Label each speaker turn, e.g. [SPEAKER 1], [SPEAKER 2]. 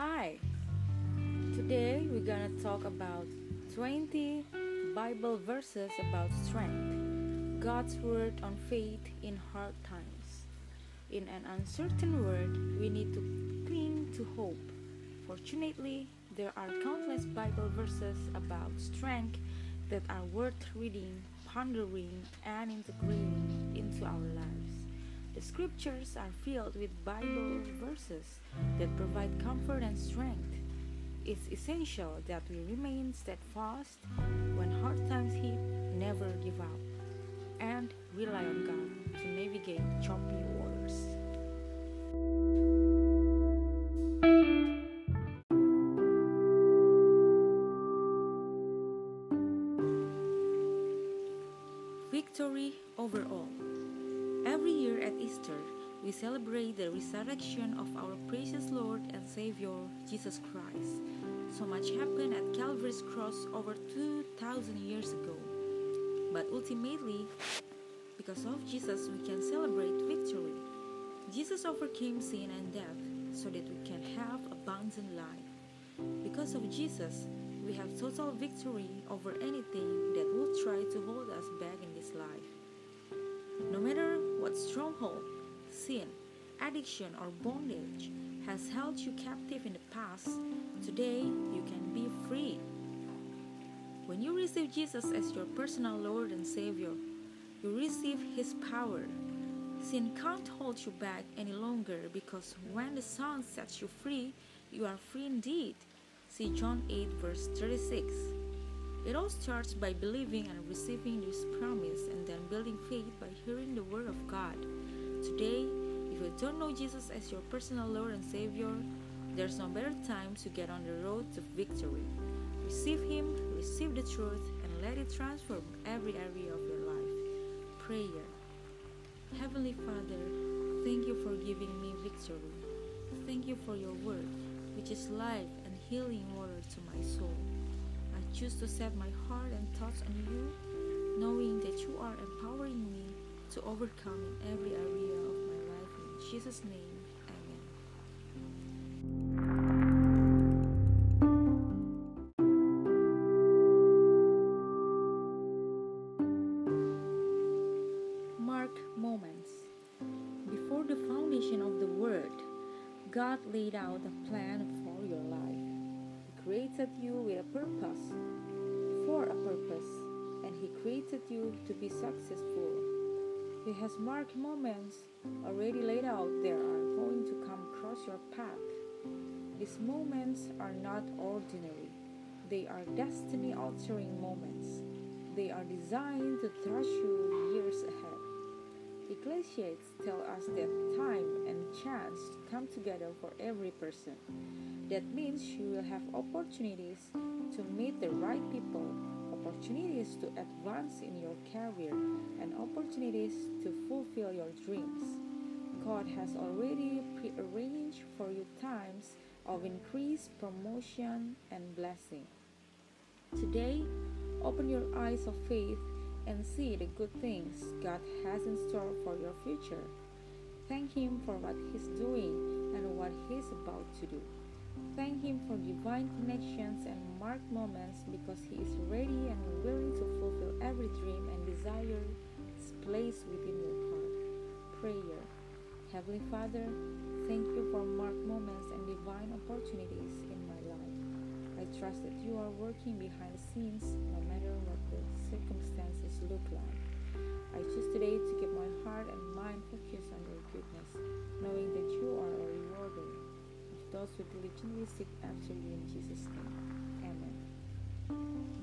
[SPEAKER 1] Hi, today we're gonna talk about 20 Bible verses about strength, God's word on faith in hard times. In an uncertain world, we need to cling to hope. Fortunately, there are countless Bible verses about strength that are worth reading, pondering, and integrating the scriptures are filled with Bible verses that provide comfort and strength. It's essential that we remain steadfast when hard times hit, never give up, and rely on God to navigate choppy waters. Victory over all. Every year at Easter, we celebrate the resurrection of our precious Lord and Savior, Jesus Christ. So much happened at Calvary's cross over 2,000 years ago. But ultimately, because of Jesus, we can celebrate victory. Jesus overcame sin and death so that we can have abundant life. Because of Jesus, we have total victory over anything that would try to hold us back in this life. Stronghold, sin, addiction, or bondage has held you captive in the past, today you can be free. When you receive Jesus as your personal Lord and Savior, you receive His power. Sin can't hold you back any longer because when the Son sets you free, you are free indeed. See John 8, verse 36. It all starts by believing and receiving this promise and then building faith by hearing the Word of God. Today, if you don't know Jesus as your personal Lord and Savior, there's no better time to get on the road to victory. Receive Him, receive the truth, and let it transform every area of your life. Prayer Heavenly Father, thank you for giving me victory. Thank you for your word, which is life and healing water to my soul. Choose to set my heart and thoughts on you, knowing that you are empowering me to overcome in every area of my life. In Jesus' name, Amen. Mark moments. Before the foundation of the world, God laid out a plan for your life. Created you with a purpose, for a purpose, and He created you to be successful. He has marked moments already laid out that are going to come across your path. These moments are not ordinary, they are destiny altering moments. They are designed to thrust you years ahead. Ecclesiastes tell us that time and chance come together for every person. That means you will have opportunities to meet the right people, opportunities to advance in your career, and opportunities to fulfill your dreams. God has already prearranged for you times of increase, promotion, and blessing. Today, open your eyes of faith and see the good things God has in store for your future. Thank Him for what He's doing and what He's about to do. Thank Him for divine connections and marked moments because He is ready and willing to fulfill every dream and desire placed within your heart. Prayer. Heavenly Father, thank you for marked trust that you are working behind the scenes no matter what the circumstances look like. I choose today to keep my heart and mind focused on your goodness, knowing that you are a rewarder of those who diligently seek after you in Jesus' name. Amen.